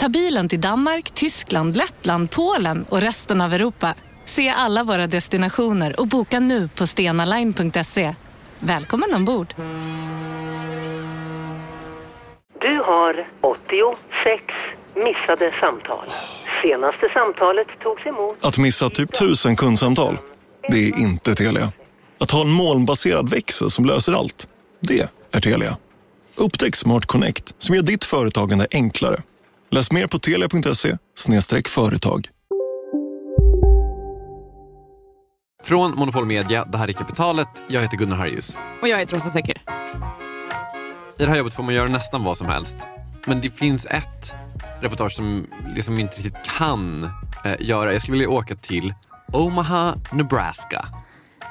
Ta bilen till Danmark, Tyskland, Lettland, Polen och resten av Europa. Se alla våra destinationer och boka nu på stenaline.se. Välkommen ombord! Du har 86 missade samtal. Senaste samtalet togs emot... Att missa typ tusen kundsamtal, det är inte Telia. Att ha en molnbaserad växel som löser allt, det är Telia. Upptäck Smart Connect som gör ditt företagande enklare. Läs mer på telia.se företag. Från Monopol Media, det här är Kapitalet. Jag heter Gunnar Harjus. Och jag heter Rosa Secker. I det här jobbet får man göra nästan vad som helst. Men det finns ett reportage som liksom inte riktigt kan eh, göra. Jag skulle vilja åka till Omaha, Nebraska.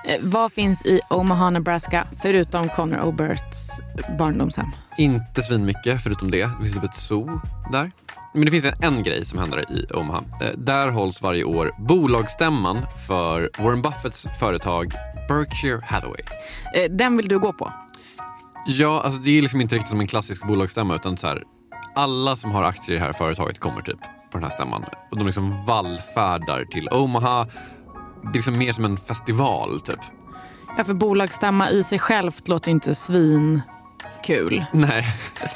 Eh, vad finns i Omaha, Nebraska förutom Connor Oberts barndomshem? Inte svinmycket förutom det. Det finns typ ett zoo där. Men det finns en, en grej som händer i Omaha. Eh, där hålls varje år bolagsstämman för Warren Buffetts företag Berkshire Hathaway. Eh, den vill du gå på? Ja, alltså det är liksom inte riktigt som en klassisk bolagsstämma utan så här, alla som har aktier i det här företaget kommer typ på den här stämman. Och de liksom vallfärdar till Omaha. Det är liksom mer som en festival typ. Ja, för bolagsstämma i sig självt låter inte svin kul. Nej.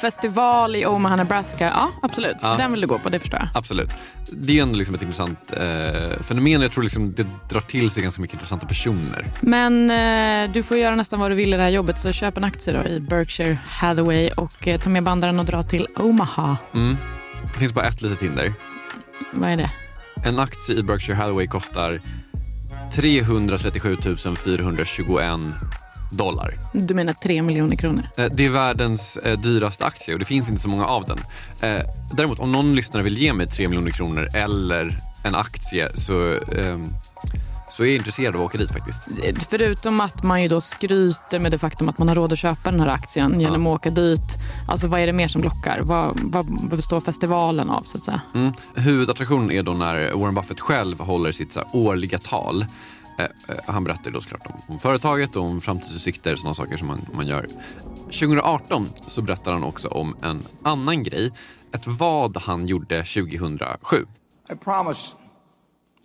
Festival i Omaha, Nebraska. Ja, absolut. Ja. Den vill du gå på, det förstår jag. Absolut. Det är ändå liksom ett intressant eh, fenomen. Jag tror liksom det drar till sig ganska mycket intressanta personer. Men eh, du får göra nästan vad du vill i det här jobbet, så köp en aktie då i Berkshire Hathaway och eh, ta med bandaren och dra till Omaha. Mm. Det finns bara ett litet hinder. Vad är det? En aktie i Berkshire Hathaway kostar 337 421 dollar. Du menar tre miljoner kronor? Eh, Det är världens eh, dyraste aktie och det finns inte så många av den. Eh, Däremot om någon lyssnare vill ge mig 3 miljoner kronor eller en aktie så, ehm, så är jag intresserad av att åka dit faktiskt. Förutom att man ju då skryter med det faktum att man har råd att köpa den här aktien genom att åka dit. Alltså vad är det mer som lockar? Vad, vad, vad består festivalen av så att säga? Mm. Huvudattraktionen är då när Warren Buffett själv håller sitt så här, årliga tal. Eh, eh, han berättar då såklart om, om företaget och om framtidsutsikter, sådana saker som man, man gör. 2018 så berättar han också om en annan grej. Ett vad han gjorde 2007. I promised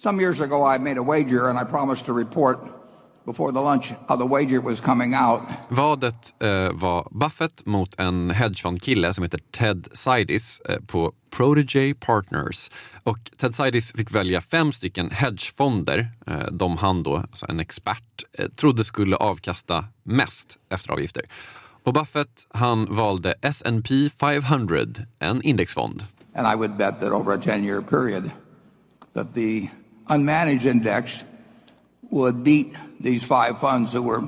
some years ago I made a wager and I promised to report before the lunch how the wager was coming out. Vadet eh, var Buffett mot en hedgefondkille som heter Ted Sidis eh, på Protege Partners. Och Ted Sidis fick välja fem stycken hedgefonder, eh, de han då, alltså en expert, eh, trodde skulle avkasta mest efter avgifter. Och Buffett han valde S&P 500, en indexfond. And I would bet that over a 10 year period that the unmanaged index would beat these five funds that were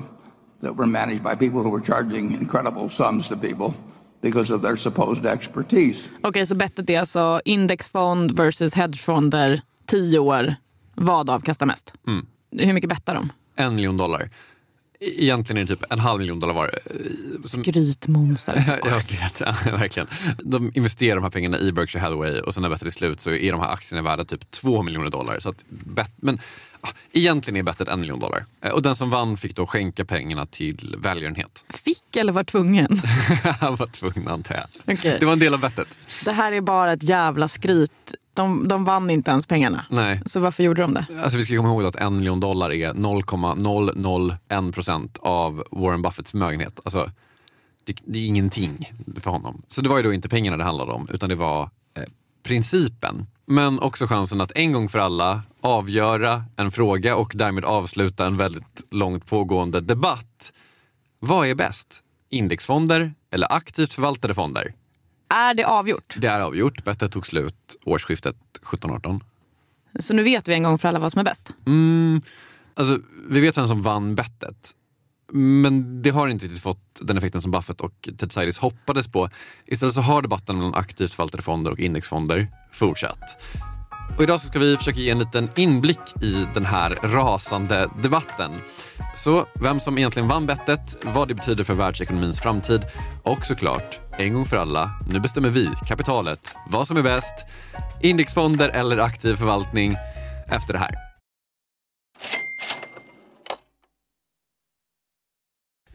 that were managed by people who were charging incredible sums to people because of their supposed expertise. Okej, så bettet är alltså indexfond versus hedgefonder, tio år. Vad avkastar mest? Hur mycket bettar de? En miljon dollar. Egentligen är det typ en halv miljon dollar var. eh, som- Skrytmånsar. Jag vet, ja, verkligen. De investerar de här pengarna i Berkshire Hathaway och sen när bettet är slut så är de här aktierna värda typ två miljoner dollar. Så att men egentligen är bettet en miljon dollar. Eh, Och den som vann fick då skänka pengarna till välgörenhet. Fick eller var tvungen? Han var tvungen antar jag. Okej. Det var en del av bettet. Det här är bara ett jävla skryt. De, de vann inte ens pengarna. Nej. Så varför gjorde de det? Alltså vi ska komma ihåg att en miljon dollar är 0,001 procent av Warren Buffetts förmögenhet. Alltså, det, det är ingenting för honom. Så det var ju då inte pengarna det handlade om, utan det var eh, principen. Men också chansen att en gång för alla avgöra en fråga och därmed avsluta en väldigt långt pågående debatt. Vad är bäst? Indexfonder eller aktivt förvaltade fonder? Är det avgjort? Det är avgjort. Bettet tog slut årsskiftet 17-18. Så nu vet vi en gång för alla vad som är bäst. Mm, alltså, vi vet vem som vann bettet. Men det har inte riktigt fått den effekten som Buffett och Ted Seides hoppades på. Istället så har debatten mellan aktivt förvaltade fonder och indexfonder fortsatt. Och idag så ska vi försöka ge en liten inblick i den här rasande debatten. Så vem som egentligen vann bettet, vad det betyder för världsekonomins framtid och såklart, en gång för alla, nu bestämmer vi, kapitalet, vad som är bäst, indexfonder eller aktiv förvaltning efter det här.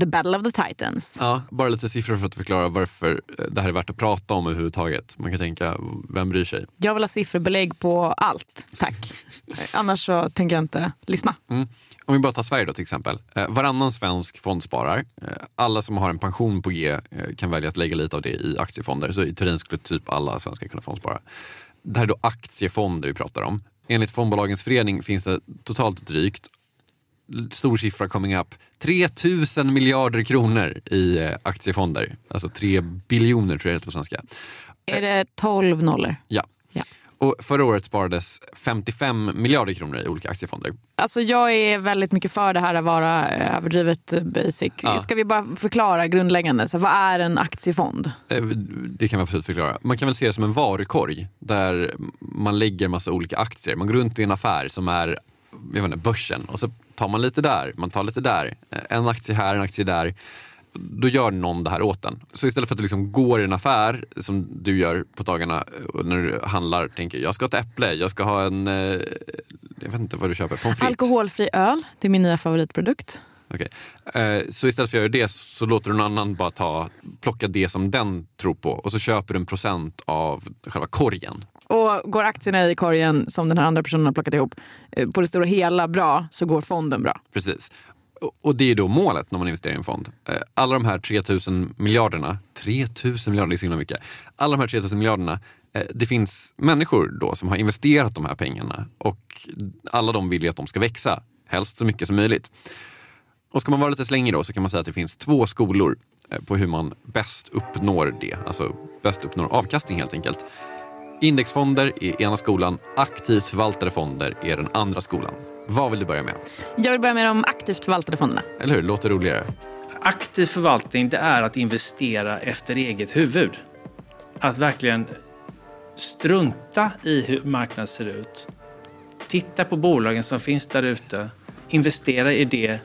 The battle of the titans. Ja, bara lite siffror för att förklara varför det här är värt att prata om överhuvudtaget. Man kan tänka, vem bryr sig? Jag vill ha sifferbelägg på allt, tack. Annars så tänker jag inte lyssna. Mm. Om vi bara tar Sverige då till exempel. Eh, varannan svensk fondsparar. Eh, alla som har en pension på G eh, kan välja att lägga lite av det i aktiefonder. Så i teorin skulle typ alla svenskar kunna fondspara. Det här är då aktiefonder vi pratar om. Enligt Fondbolagens förening finns det totalt drygt stor siffra coming up. 3000 miljarder kronor i eh, aktiefonder. Alltså 3 biljoner tror jag det heter på svenska. Är det 12 nollor? Ja. Ja. Och förra året sparades 55 miljarder kronor i olika aktiefonder. Alltså jag är väldigt mycket för det här att vara eh, överdrivet basic. Ja. Ska vi bara förklara grundläggande? Så vad är en aktiefond? Eh, Det kan man absolut förklara. Man kan väl se det som en varukorg där man lägger massa olika aktier. Man går runt i en affär som är jag vet inte, börsen och så tar man lite där, man tar lite där. Eh, En aktie här, en aktie där. Då gör någon det här åt en. Så istället för att du liksom går i en affär som du gör på dagarna eh, när du handlar tänker jag ska ha ett äpple, jag ska ha en, eh, jag vet inte vad du köper, pommes. Alkoholfri öl, det är min nya favoritprodukt. Eh, Så istället för att göra det så låter du någon annan bara ta, plocka det som den tror på och så köper du en procent av själva korgen. Och går aktierna i korgen som den här andra personen har plockat ihop eh, på det stora hela bra så går fonden bra. Precis. Och- det är då målet när man investerar i en fond. Eh, alla de här 3000 miljarderna, 3000 miljarder det är så himla mycket. Alla de här 3000 miljarderna, eh, det finns människor då som har investerat de här pengarna och alla de vill ju att de ska växa, helst så mycket som möjligt. Och ska man vara lite slängig då så kan man säga att det finns två skolor på hur man bäst uppnår det. Alltså bäst uppnår avkastning helt enkelt. Indexfonder är ena skolan, aktivt förvaltade fonder är den andra skolan. Vad vill du börja med? Jag vill börja med de aktivt förvaltade fonderna. Eller hur? Låter roligare. Aktiv förvaltning det är att investera efter eget huvud. Att verkligen strunta i hur marknaden ser ut. Titta på bolagen som finns där ute. Investera i det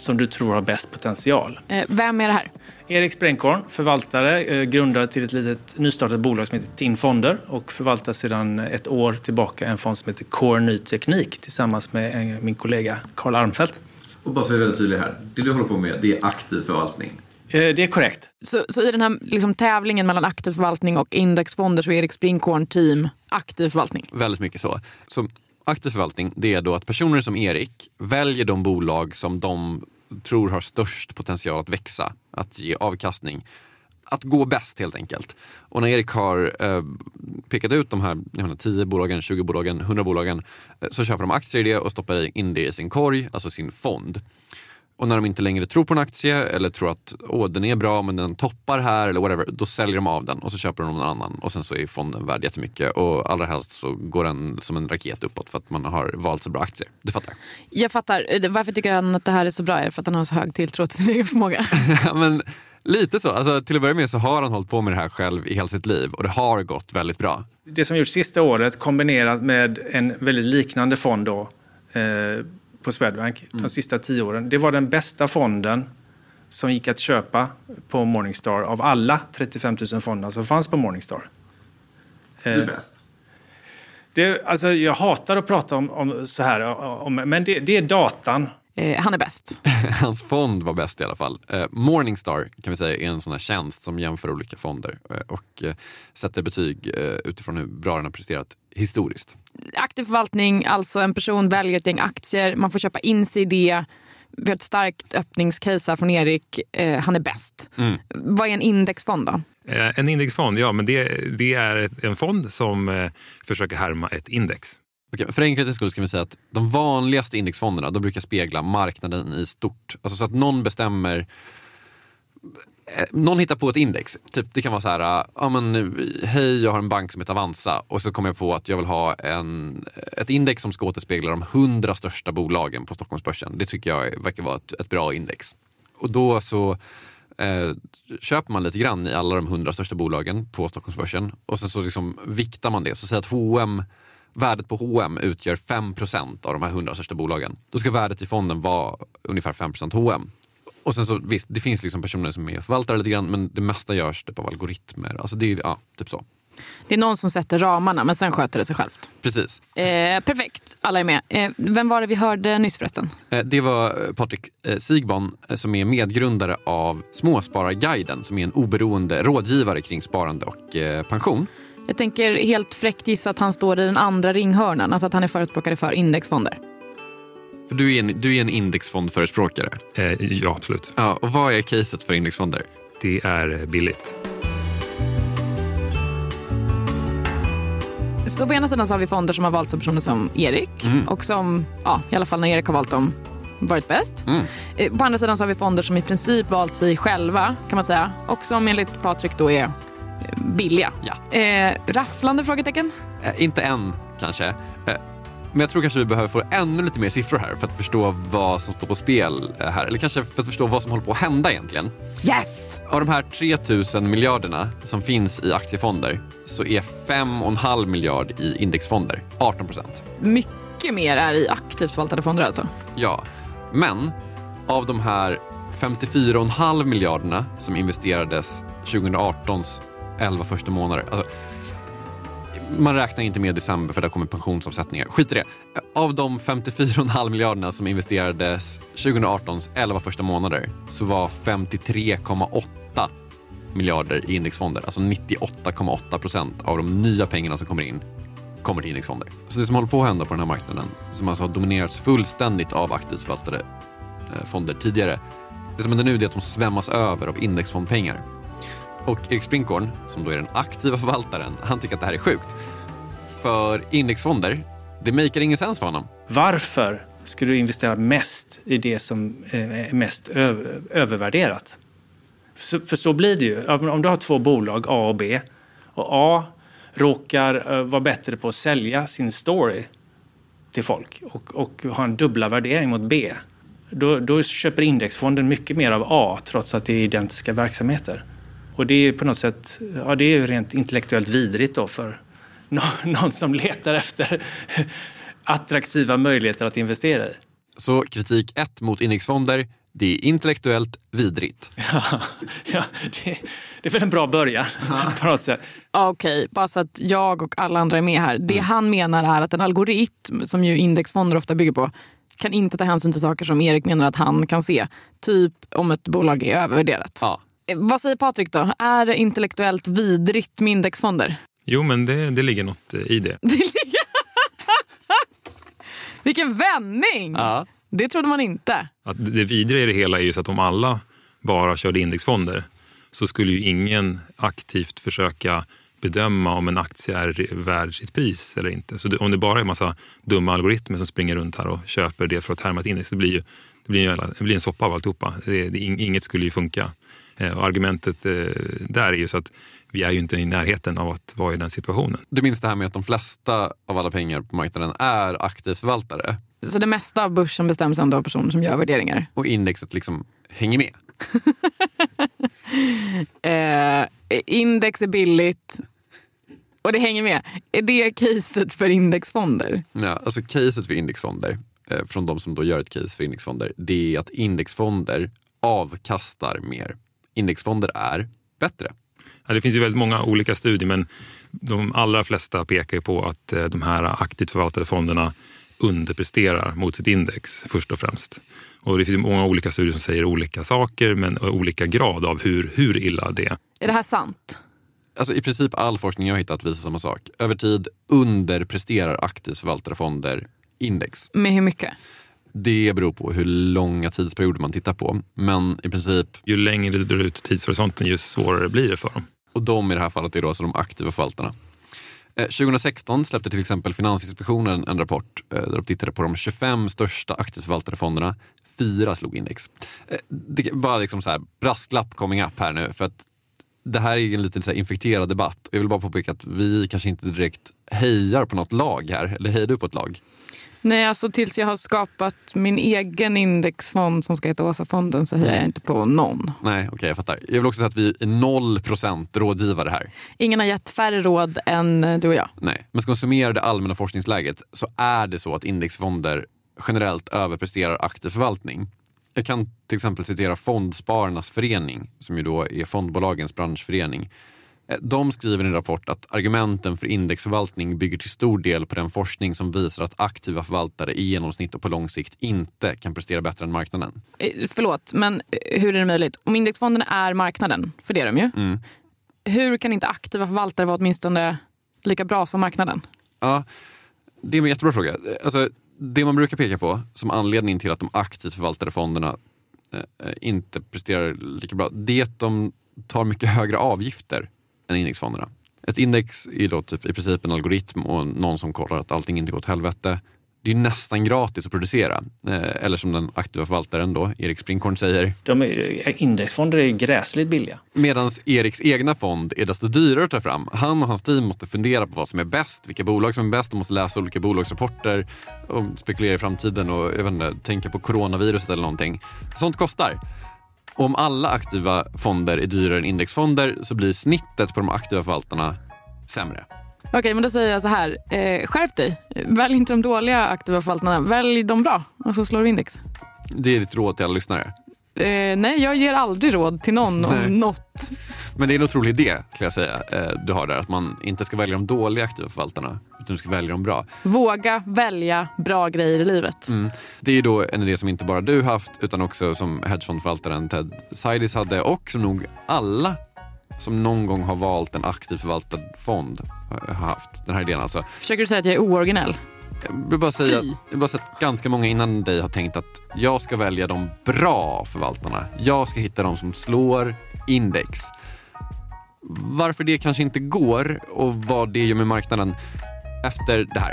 som du tror har bäst potential. Eh, vem är det här? Erik Sprängkorn, förvaltare, eh, grundare till ett litet nystartat bolag som heter TIN Fonder och förvaltar sedan ett år tillbaka en fond som heter Core Ny Teknik tillsammans med min kollega Karl Armfelt. Och bara så vi är väldigt tydliga här. Det du håller på med, det är aktiv förvaltning. Eh, Det är korrekt. Så, så i den här liksom, tävlingen mellan aktiv förvaltning och indexfonder så är Erik Springhorn team aktiv förvaltning. Väldigt mycket så. Så aktiv förvaltning, det är då att personer som Erik väljer de bolag som de tror har störst potential att växa, att ge avkastning. att gå bäst helt enkelt. Och när Erik har eh, pekat ut de här menar, 10 bolagen, 20 bolagen, 100 bolagen eh, så köper de aktier i det och stoppar in det i sin korg, alltså sin fond. Och när de inte längre tror på en aktie eller tror att Åh, den är bra men den toppar här eller whatever, då säljer de av den och så köper de någon annan och sen så är fonden värd jättemycket och allra helst så går den som en raket uppåt för att man har valt så bra aktier. Du fattar? Jag fattar. Eh, Varför tycker han att det här är så bra? Är det för att han har så hög tilltro till sin egen förmåga? Men lite så. Alltså, till att börja med så har han hållit på med det här själv i hela sitt liv och det har gått väldigt bra. Det som gjorts sista året kombinerat med en väldigt liknande fond då, eh, på Swedbank de sista tio åren. Det var den bästa fonden som gick att köpa på Morningstar av alla 35 000 fonder som fanns på Morningstar. Eh, bäst. det, alltså, jag hatar att prata om, om så här, om, men det, det är datan. Eh, han är bäst. Hans fond var bäst i alla fall. Eh, Morningstar kan vi säga är en sån här tjänst som jämför olika fonder eh, och sätter betyg utifrån hur bra den har presterat historiskt. Aktiv förvaltning, alltså en person väljer ett gäng aktier, man får köpa in sig i det. Vi har ett starkt öppningscase här från Erik. Eh, han är bäst. Vad är en indexfond då? Eh, En indexfond, ja, men det, det är en fond som eh, försöker härma ett index. Okej, för enkelhetens skull ska vi säga att de vanligaste indexfonderna de brukar spegla marknaden i stort. Alltså så att någon bestämmer Eh, någon hittar på ett index. Typ, det kan vara så här, eh, ja, men, hej jag har en bank som heter Avanza och så kommer jag på att jag vill ha en, eh, ett index som ska återspegla de hundra största bolagen på Stockholmsbörsen. Det tycker jag verkar vara ett, ett bra index. Och då så eh, köper man lite grann i alla de hundra största bolagen på Stockholmsbörsen och sen så liksom viktar man det. Så säg att H&M värdet på H&M utgör 5% av de här 100 största bolagen. Då ska värdet i fonden vara ungefär 5% H&M. Och sen så visst, det finns liksom personer som är och förvaltar lite grann men det mesta görs typ av algoritmer. Alltså det är, ja, typ så. Det är någon som sätter ramarna men sen sköter det sig självt. Precis. Eh, perfekt, alla är med. Eh, vem var det vi hörde nyss förresten? Eh, Det var eh, Patrik eh, Sigban eh, som är medgrundare av Småspararguiden som är en oberoende rådgivare kring sparande och pension. Jag tänker helt fräckt gissa att han står i den andra ringhörnan, alltså att han är förespråkare för indexfonder. För du är en, du är en indexfondförespråkare. Eh, Ja, absolut. Ja, och vad är caset för indexfonder? Det är billigt. Så på ena sidan så har vi fonder som har valts av personer som Erik och som, ja, i alla fall när Erik har valt dem, varit bäst. Mm. Eh, På andra sidan så har vi fonder som i princip valt sig själva, kan man säga. Och som enligt Patrik då är eh, billiga. Ja. Eh, rafflande frågetecken? Eh, inte än kanske. Eh, men jag tror kanske vi behöver få ännu lite mer siffror här för att förstå vad som står på spel eh, här. Eller kanske för att förstå vad som håller på att hända egentligen. Yes! Av de här 3000 miljarderna som finns i aktiefonder så är 5,5 miljard i indexfonder, 18 procent. Mycket mer är i aktivt förvaltade fonder alltså. Ja, men av de här 54,5 miljarderna som investerades 2018s 11 första månader. Alltså, man räknar inte med december för där kommer pensionsavsättningar. Skit i det. Av de 54,5 miljarderna som investerades 2018s 11 första månader så var 53,8 miljarder i indexfonder. Alltså 98,8 procent av de nya pengarna som kommer in kommer till indexfonder. Så det som håller på att hända på den här marknaden, som alltså har dominerats fullständigt av aktivt förvaltade eh, fonder tidigare. Det som händer nu är att de svämmas över av indexfondpengar. Och Erik Sprinkorn, som då är den aktiva förvaltaren, han tycker att det här är sjukt. För indexfonder, det makar ingen sens för honom. Varför ska du investera mest i det som är mest övervärderat? För så blir det ju. Om du har två bolag, A och B, och A råkar eh, vara bättre på att sälja sin story till folk och, och ha en dubbla värdering mot B, då, då köper indexfonden mycket mer av A trots att det är identiska verksamheter. Och det är på något sätt, ja det är ju rent intellektuellt vidrigt då för nå- någon som letar efter attraktiva möjligheter att investera i. Så kritik 1 mot indexfonder, det är intellektuellt vidrigt. Ja, ja det, det är väl en bra början på något sätt. Okej, bara så att jag och alla andra är med här. Det han menar är att en algoritm, som ju indexfonder ofta bygger på, kan inte ta hänsyn till saker som Erik menar att han kan se. Typ om ett bolag är övervärderat. Ja. Vad säger Patrik då? Är det intellektuellt vidrigt med indexfonder? Jo, men det, det ligger något eh, i det. Vilken vändning! Ja. Det trodde man inte. Att det vidriga i det hela är ju så att om alla bara körde indexfonder så skulle ju ingen aktivt försöka bedöma om en aktie är värd sitt pris eller inte. Så det, om det bara är en massa dumma algoritmer som springer runt här och köper det för att härma ett index, det blir ju det blir, en, det blir en soppa av alltihopa. Det, det, inget skulle ju funka. Eh, och argumentet eh, där är ju så att vi är ju inte i närheten av att vara i den situationen. Du minns det här med att de flesta av alla pengar på marknaden är aktivt förvaltare. Så det mesta av börsen bestäms ändå av personer som gör värderingar? Och indexet liksom hänger med? eh, index är billigt och det hänger med. Är det caset för indexfonder? Ja, alltså caset för indexfonder, eh, från de som då gör ett case för indexfonder, det är att indexfonder avkastar mer. Indexfonder är bättre. Ja, det finns ju väldigt många olika studier men de allra flesta pekar på att eh, de här aktivt förvaltade fonderna underpresterar mot sitt index först och främst. Och det finns många olika studier som säger olika saker men olika grad av hur, hur illa det är. Är det här sant? Alltså I princip all forskning jag har hittat visar samma sak. Över tid underpresterar aktivt förvaltade fonder index. Med hur mycket? Det beror på hur långa tidsperioder man tittar på. Men i princip... Ju längre du drar ut tidshorisonten, ju svårare blir det för dem. Och de i det här fallet är då alltså de aktiva förvaltarna. 2016 eh, släppte till exempel Finansinspektionen en rapport eh, där de tittade på de 25 största aktivt förvaltade fonderna. Fyra slog index. Eh, det, bara liksom så här, brasklapp coming up här nu. För att det här är en lite så infekterad debatt. Jag vill bara påpeka att vi kanske inte direkt hejar på något lag här. Eller hejar du på ett lag? Nej, alltså tills jag har skapat min egen indexfond som ska heta Åsafonden så hejar jag inte på någon. Nej, okej okay, jag fattar. Jag vill också säga att vi är noll procent rådgivare här. Ingen har gett färre råd än du och jag. Nej, men ska man summera det allmänna forskningsläget så är det så att indexfonder generellt överpresterar aktiv förvaltning. Jag kan till exempel citera Fondspararnas förening, som ju då är fondbolagens branschförening. Eh, de skriver i en rapport att argumenten för indexförvaltning bygger till stor del på den forskning som visar att aktiva förvaltare i genomsnitt och på lång sikt inte kan prestera bättre än marknaden. Eh, förlåt, men eh, hur är det möjligt? Om indexfonderna är marknaden, för det är de ju. Mm. Hur kan inte aktiva förvaltare vara åtminstone lika bra som marknaden? Ja, det är en jättebra fråga. Alltså, det man brukar peka på som anledning till att de aktivt förvaltade fonderna inte presterar lika bra, det är att de tar mycket högre avgifter än indexfonderna. Ett index är då typ i princip en algoritm och någon som kollar att allting inte går åt helvete det är nästan gratis att producera. Eh, eller som den aktiva förvaltaren då, Erik Springhorn säger. De är, indexfonder är gräsligt billiga. Medan Eriks egna fond är desto dyrare att ta fram. Han och hans team måste fundera på vad som är bäst, vilka bolag som är bäst. De måste läsa olika bolagsrapporter och spekulera i framtiden och jag inte, tänka på coronaviruset eller någonting. Sånt kostar. Och om alla aktiva fonder är dyrare än indexfonder så blir snittet på de aktiva förvaltarna sämre. Okej, men då säger jag så här. Eh, skärp dig. Välj inte de dåliga aktiva förvaltarna. Välj de bra och så slår du index. Det är ditt råd till alla lyssnare? Eh, nej, jag ger aldrig råd till någon nej. om något. Men det är en otrolig idé, skulle jag säga, eh, du har där. Att man inte ska välja de dåliga aktiva förvaltarna, utan du ska välja de bra. Våga välja bra grejer i livet. Mm. Det är då en idé som inte bara du haft, utan också som hedgefondförvaltaren Ted Seides hade och som nog alla som någon gång har valt en aktivt förvaltad fond har haft. Den här idén alltså. Försöker du säga att jag är ooriginell? Jag vill bara säga, jag vill bara säga att ganska många innan dig har tänkt att jag ska välja de bra förvaltarna. Jag ska hitta de som slår index. Varför det kanske inte går och vad det gör med marknaden efter det här.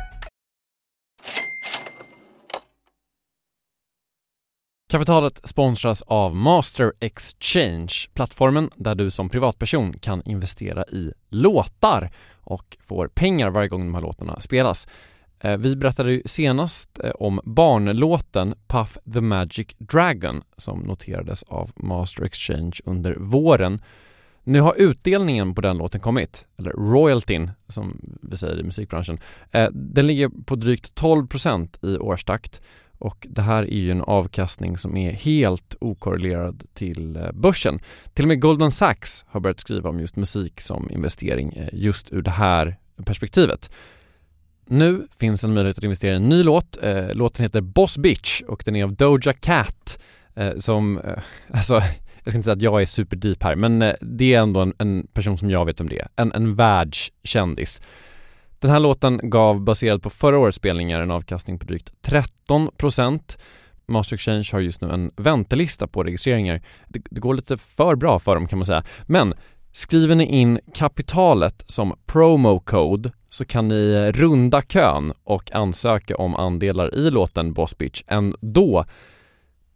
Kapitalet sponsras av Master Exchange, plattformen där du som privatperson kan investera i låtar och får pengar varje gång de här låtarna spelas. Eh, vi berättade ju senast eh, om barnlåten Puff the Magic Dragon som noterades av Master Exchange under våren. Nu har utdelningen på den låten kommit, eller royaltyn som vi säger i musikbranschen. Eh, den ligger på drygt 12% i årstakt och det här är ju en avkastning som är helt okorrelerad till eh, börsen. Till och med Goldman Sachs har börjat skriva om just musik som investering eh, just ur det här perspektivet. Nu finns en möjlighet att investera i en ny låt. Eh, låten heter Boss Bitch och den är av Doja Cat Eh, som, eh, alltså jag ska inte säga att jag är superdeep här men eh, det är ändå en, en person som jag vet om det är. En, en världskändis. Den här låten gav baserad på förra årets spelningar en avkastning på drygt 13 Master Exchange har just nu en väntelista på registreringar. Det, det går lite för bra för dem kan man säga. Men skriver ni in kapitalet som promo code så kan ni runda kön och ansöka om andelar i låten Boss Bitch ändå.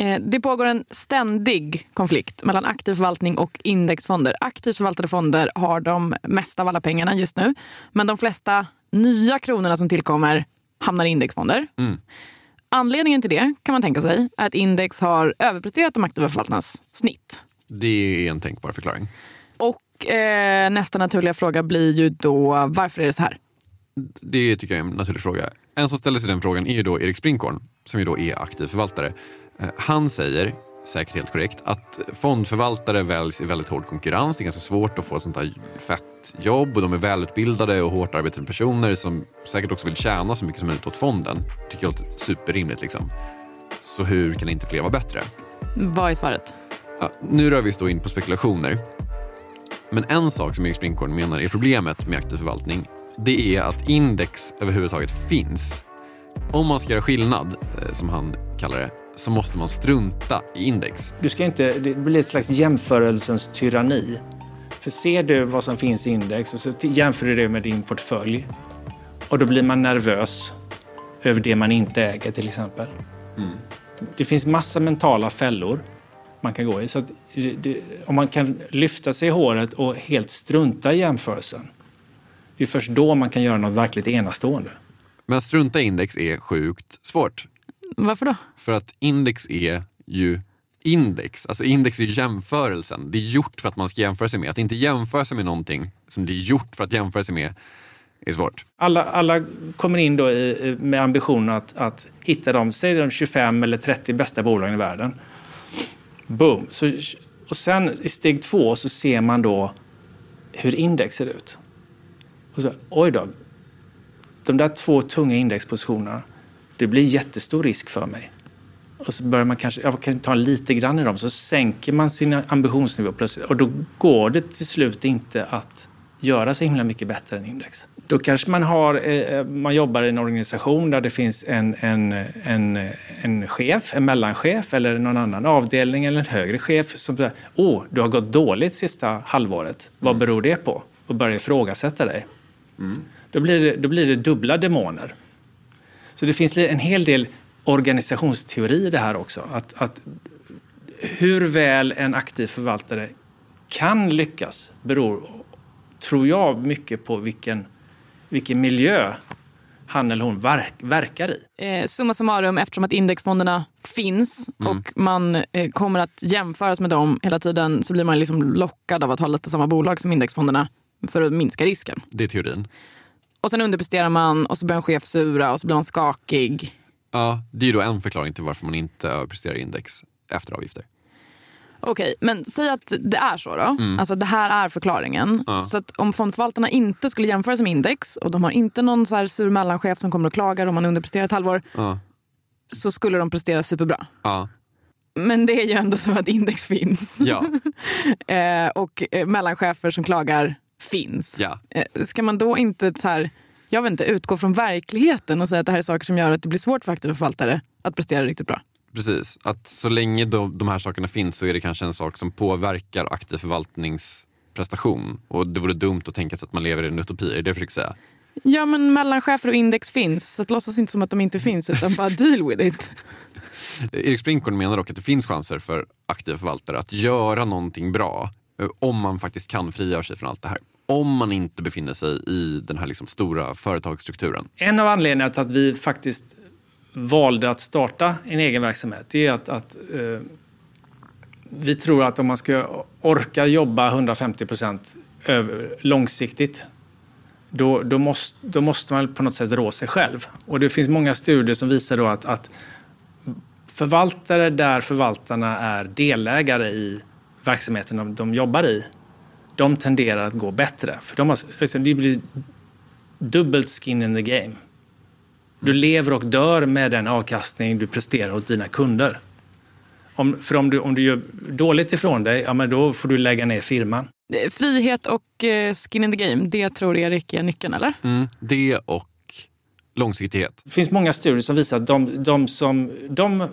Eh, det pågår en ständig konflikt mellan aktiv förvaltning och indexfonder. Aktivt förvaltade fonder har de mesta av alla pengarna just nu. Men de flesta nya kronorna som tillkommer hamnar i indexfonder. Mm. Anledningen till det kan man tänka sig är att index har överpresterat de aktiva förvaltarnas snitt. Det är en tänkbar förklaring. Och eh, nästa naturliga fråga blir ju då varför är det så här? Det tycker jag är en naturlig fråga. En som ställer sig den frågan är ju då Erik Sprinkorn, som ju då är aktiv förvaltare. Eh, Han säger, säkert helt korrekt, att fondförvaltare väljs i väldigt hård konkurrens. Det är ganska svårt att få ett sånt här fett jobb och de är välutbildade och hårt arbetande personer som säkert också vill tjäna så mycket som möjligt åt fonden. Tycker jag låter superrimligt liksom. Så hur kan inte fler vara bättre? Vad är svaret? Ja, nu rör vi oss då in på spekulationer. Men en sak som Erik Sprinkorn menar är problemet med aktiv förvaltning, det är att index överhuvudtaget finns. Om man ska göra skillnad, eh, som han kallar det, så måste man strunta i index. Du ska inte, det blir ett slags jämförelsens tyranni. För ser du vad som finns i index och så jämför du det med din portfölj och då blir man nervös över det man inte äger till exempel. Det finns massa mentala fällor man kan gå i. Så det, om man kan lyfta sig i håret och helt strunta i jämförelsen, det är först då man kan göra något verkligt enastående. Men att strunta i index är sjukt svårt. Varför då? För att index är ju index. Alltså index är ju jämförelsen. Det är gjort för att man ska jämföra sig med. Att inte jämföra sig med någonting som det är gjort för att jämföra sig med är svårt. Alla, alla kommer in då i, i- med ambitionen att, att hitta de, säg de 25 eller 30 bästa bolagen i världen. Boom! Så, och sen i steg två så ser man då hur index ser ut. Och så, oj då, de där två tunga indexpositionerna, det blir jättestor risk för mig. Och så börjar man kanske, jag kan ta lite grann i dem, så sänker man sin ambitionsnivå plötsligt. Och då går det till slut inte att göra så himla mycket bättre än index. Då kanske man, har, eh, man jobbar i en organisation där det finns en, en, en, en chef, en mellanchef eller någon annan avdelning eller en högre chef som säger åh, du har gått dåligt sista halvåret. Vad beror det på? Och börjar ifrågasätta dig. Då, blir det, då blir det dubbla demoner. Så det finns en hel del organisationsteori i det här också. Att, att hur väl en aktiv förvaltare kan lyckas beror, tror jag, mycket på vilken, vilken miljö han eller hon verk, verkar i. Eh, summa summarum, eftersom att indexfonderna finns och man eh, kommer att jämföras med dem hela tiden så blir man liksom lockad av att ha lite samma bolag som indexfonderna. för att minska risken. Det är teorin. Och sen underpresterar man och så börjar en chef sura och så blir man skakig. Ja, det är ju då en förklaring till varför man inte överpresterar index efter avgifter. Okej, men säg att det är så då. Mm. Alltså det här är förklaringen. Ja. Så att om fondförvaltarna inte skulle jämföra sig med index och de har inte någon så här sur mellanchef som kommer och klagar om man underpresterar ett halvår Ja. så skulle de prestera superbra. Ja. Men det är ju ändå så att index finns. Ja. eh, och eh, mellanchefer som klagar finns. Ja. Eh, ska man då inte så här, jag vet inte, utgå från verkligheten och säga att det här är saker som gör att det blir svårt för aktiva förvaltare att prestera riktigt bra? Precis, att så länge de, de här sakerna finns så är det kanske en sak som påverkar aktiv förvaltningsprestation. Och det vore dumt att tänka sig att man lever i en utopi, är det jag försöker säga? Ja, men mellanchefer och index finns. Så att låtsas inte som att de inte finns, utan bara deal with it. Erik Sprinkorn menar dock att det finns chanser för aktiva förvaltare att göra någonting bra eh, om man faktiskt kan frigöra sig från allt det här. Om man inte befinner sig i den här liksom stora företagsstrukturen. En av anledningarna till att vi faktiskt valde att starta en egen verksamhet det är att, att eh, vi tror att om man ska orka jobba 150 procent långsiktigt då, då, måste, då måste man på något sätt rå sig själv. Och det finns många studier som visar då att, att förvaltare där förvaltarna är delägare i verksamheten de, de jobbar i, de tenderar att gå bättre. För de har, liksom, det blir dubbelt skin in the game. Du lever och dör med den avkastning du presterar åt dina kunder. Om, för om du, om du gör dåligt ifrån dig, ja, men då får du lägga ner firman. Frihet och eh, skin in the game, det tror Erik är nyckeln, eller? Mm, det och långsiktighet. Det finns många studier som visar att de, de, som, de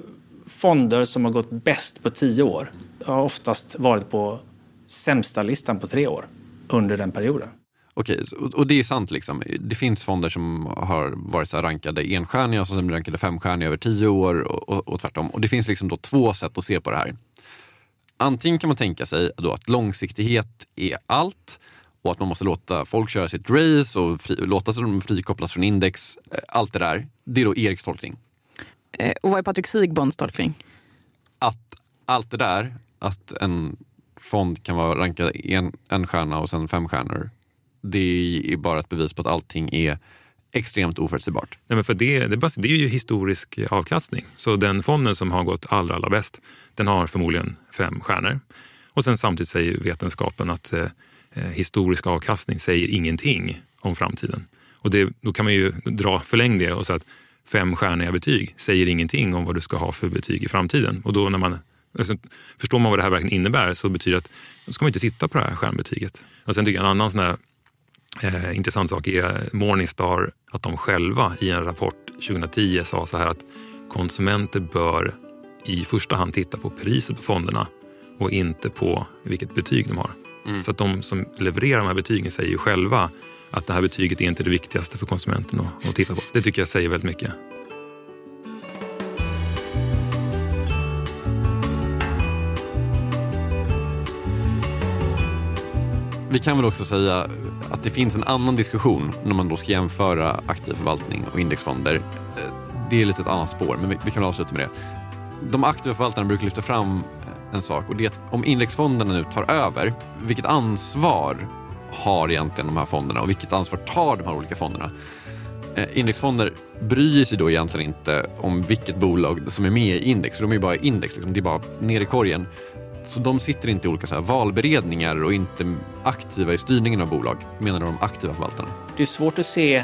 fonder som har gått bäst på tio år har oftast varit på sämsta listan på tre år under den perioden. Okej, och- det är sant. Liksom. Det finns fonder som har varit så här rankade enstjärniga och som rankade femstjärniga över tio år och, och, och tvärtom. Och det finns liksom då två sätt att se på det här. Antingen kan man tänka sig då att långsiktighet är allt och att man måste låta folk köra sitt race och fri, låta sig de frikopplas från index. Eh, Allt det där. Det är då Eriks tolkning. Eh, och vad är Patrik Sigbons tolkning? Att allt det där, att en fond kan vara rankad en, en stjärna och sen fem stjärnor. Det är bara ett bevis på att allting är extremt oförutsägbart. Nej, men för det, det, är det är ju historisk avkastning. Så den fonden som har gått allra, allra bäst, den har förmodligen fem stjärnor. Och sen samtidigt säger vetenskapen att eh, eh historisk avkastning säger ingenting om framtiden. Och det, då kan man ju dra, förläng det och säga att fem stjärniga betyg säger ingenting om vad du ska ha för betyg i framtiden. Och då när man alltså, förstår man vad det här verkligen innebär så betyder det att då ska man inte titta på det här stjärnbetyget. Och sen tycker jag en annan sån här Eh, intressant sak är Morningstar, att de själva i en rapport 2010 sa så här att konsumenter bör i första hand titta på priset på fonderna och inte på vilket betyg de har. Så att de som levererar de här betygen säger ju själva att det här betyget är inte det viktigaste för konsumenten att, att titta på. Det tycker jag säger väldigt mycket. Vi kan väl också säga att det finns en annan diskussion när man då ska jämföra aktiv förvaltning och indexfonder. Eh, det är lite ett annat spår, men vi vi kan väl avsluta med det. De aktiva förvaltarna brukar lyfta fram eh, en sak och det är att om indexfonderna nu tar över, vilket ansvar har egentligen de här fonderna och vilket ansvar tar de här olika fonderna? Eh, indexfonder bryr sig då egentligen inte om vilket bolag som är med i index, för de är ju bara index, liksom. det är bara ner i korgen. Så de sitter inte i olika så här valberedningar och inte aktiva i styrningen av bolag, menar de aktiva förvaltarna. Det är svårt att se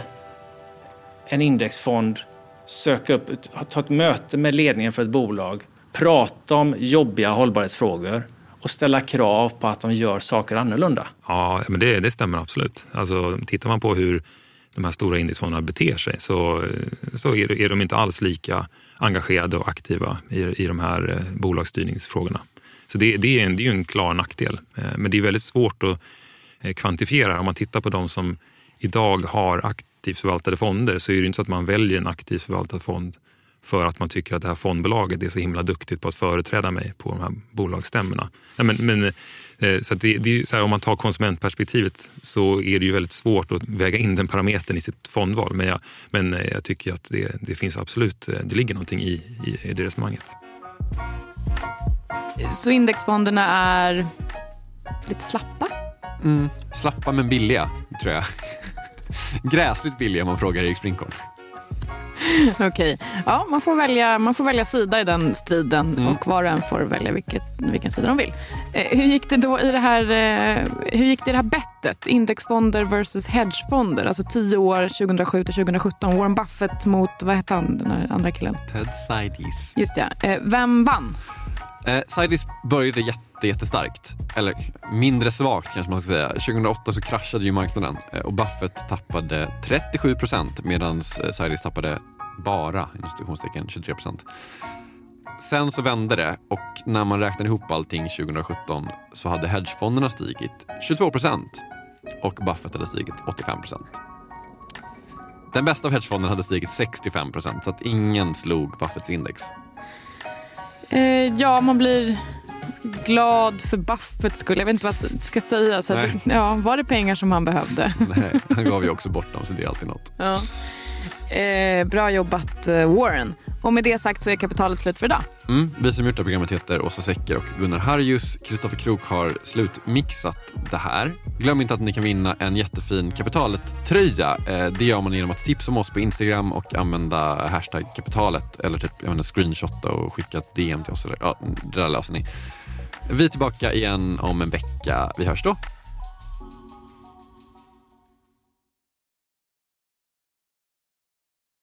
en indexfond söka upp, ta ett möte med ledningen för ett bolag, prata om jobbiga hållbarhetsfrågor och ställa krav på att de gör saker annorlunda. Ja, men det, det stämmer absolut. Alltså, tittar man på hur de här stora indexfonderna beter sig så, så är, är de inte alls lika engagerade och aktiva i, i de här eh, bolagsstyrningsfrågorna. Så det, det, är en, det är en klar nackdel. Eh, men det är väldigt svårt att eh, kvantifiera. Om man tittar på de som idag har aktivt förvaltade fonder så är det inte så att man väljer en aktivt förvaltad fond för att man tycker att det här fondbolaget är så himla duktigt på att företräda mig på de här bolagsstämmorna. Men, men, eh, så det, det så här, om man tar konsumentperspektivet så är det ju väldigt svårt att väga in den parametern i sitt fondval. Men jag, men jag tycker att det, det finns absolut, det ligger någonting i, i, i det resonemanget. Så indexfonderna är lite slappa? Mm, slappa men billiga, tror jag. Gräsligt billiga om man frågar Erik Sprinchorn. Okej, ja, man, får välja, man får välja sida i den striden Mm. och var och en får välja vilket, vilken sida de vill. Eh, hur gick det då i det här, eh, hur gick det i det här bettet? Indexfonder versus hedgefonder, alltså 10 år 2007 till 2017. Warren Buffett mot, vad hette han, den andra killen? Ted Seides. Just ja. Eh, vem vann? Eh, började jätte, jättestarkt. Eller mindre svagt kanske man ska säga. 2008 så kraschade ju marknaden eh, och Buffett tappade 37 procent medan eh, tappade bara institutionstecken 23 procent. Sen så vände det och när man räknade ihop allting 2017 så hade hedgefonderna stigit 22 procent och Buffett hade stigit 85 procent. Den bästa av hedgefonderna hade stigit 65 procent så att ingen slog Buffetts index. Eh, ja, man blir glad för Buffetts skull. Jag vet inte vad jag ska säga. Så att, ja, var det pengar som han behövde? Nej, han gav ju också bort dem så det är alltid något. Ja. Eh, bra jobbat eh, Warren. Och med det sagt så är kapitalet slut för idag. Mm, vi som gjort det här programmet heter Åsa Secker och Gunnar Harjus. Kristoffer Krook har slutmixat det här. Glöm inte att ni kan vinna en jättefin Kapitalet-tröja. Eh, det gör man genom att tipsa om oss på Instagram och använda hashtag kapitalet eller typ jag screenshotta och skicka ett DM till oss. Eller, ja, det där löser ni. Vi är tillbaka igen om en vecka. Vi hörs då.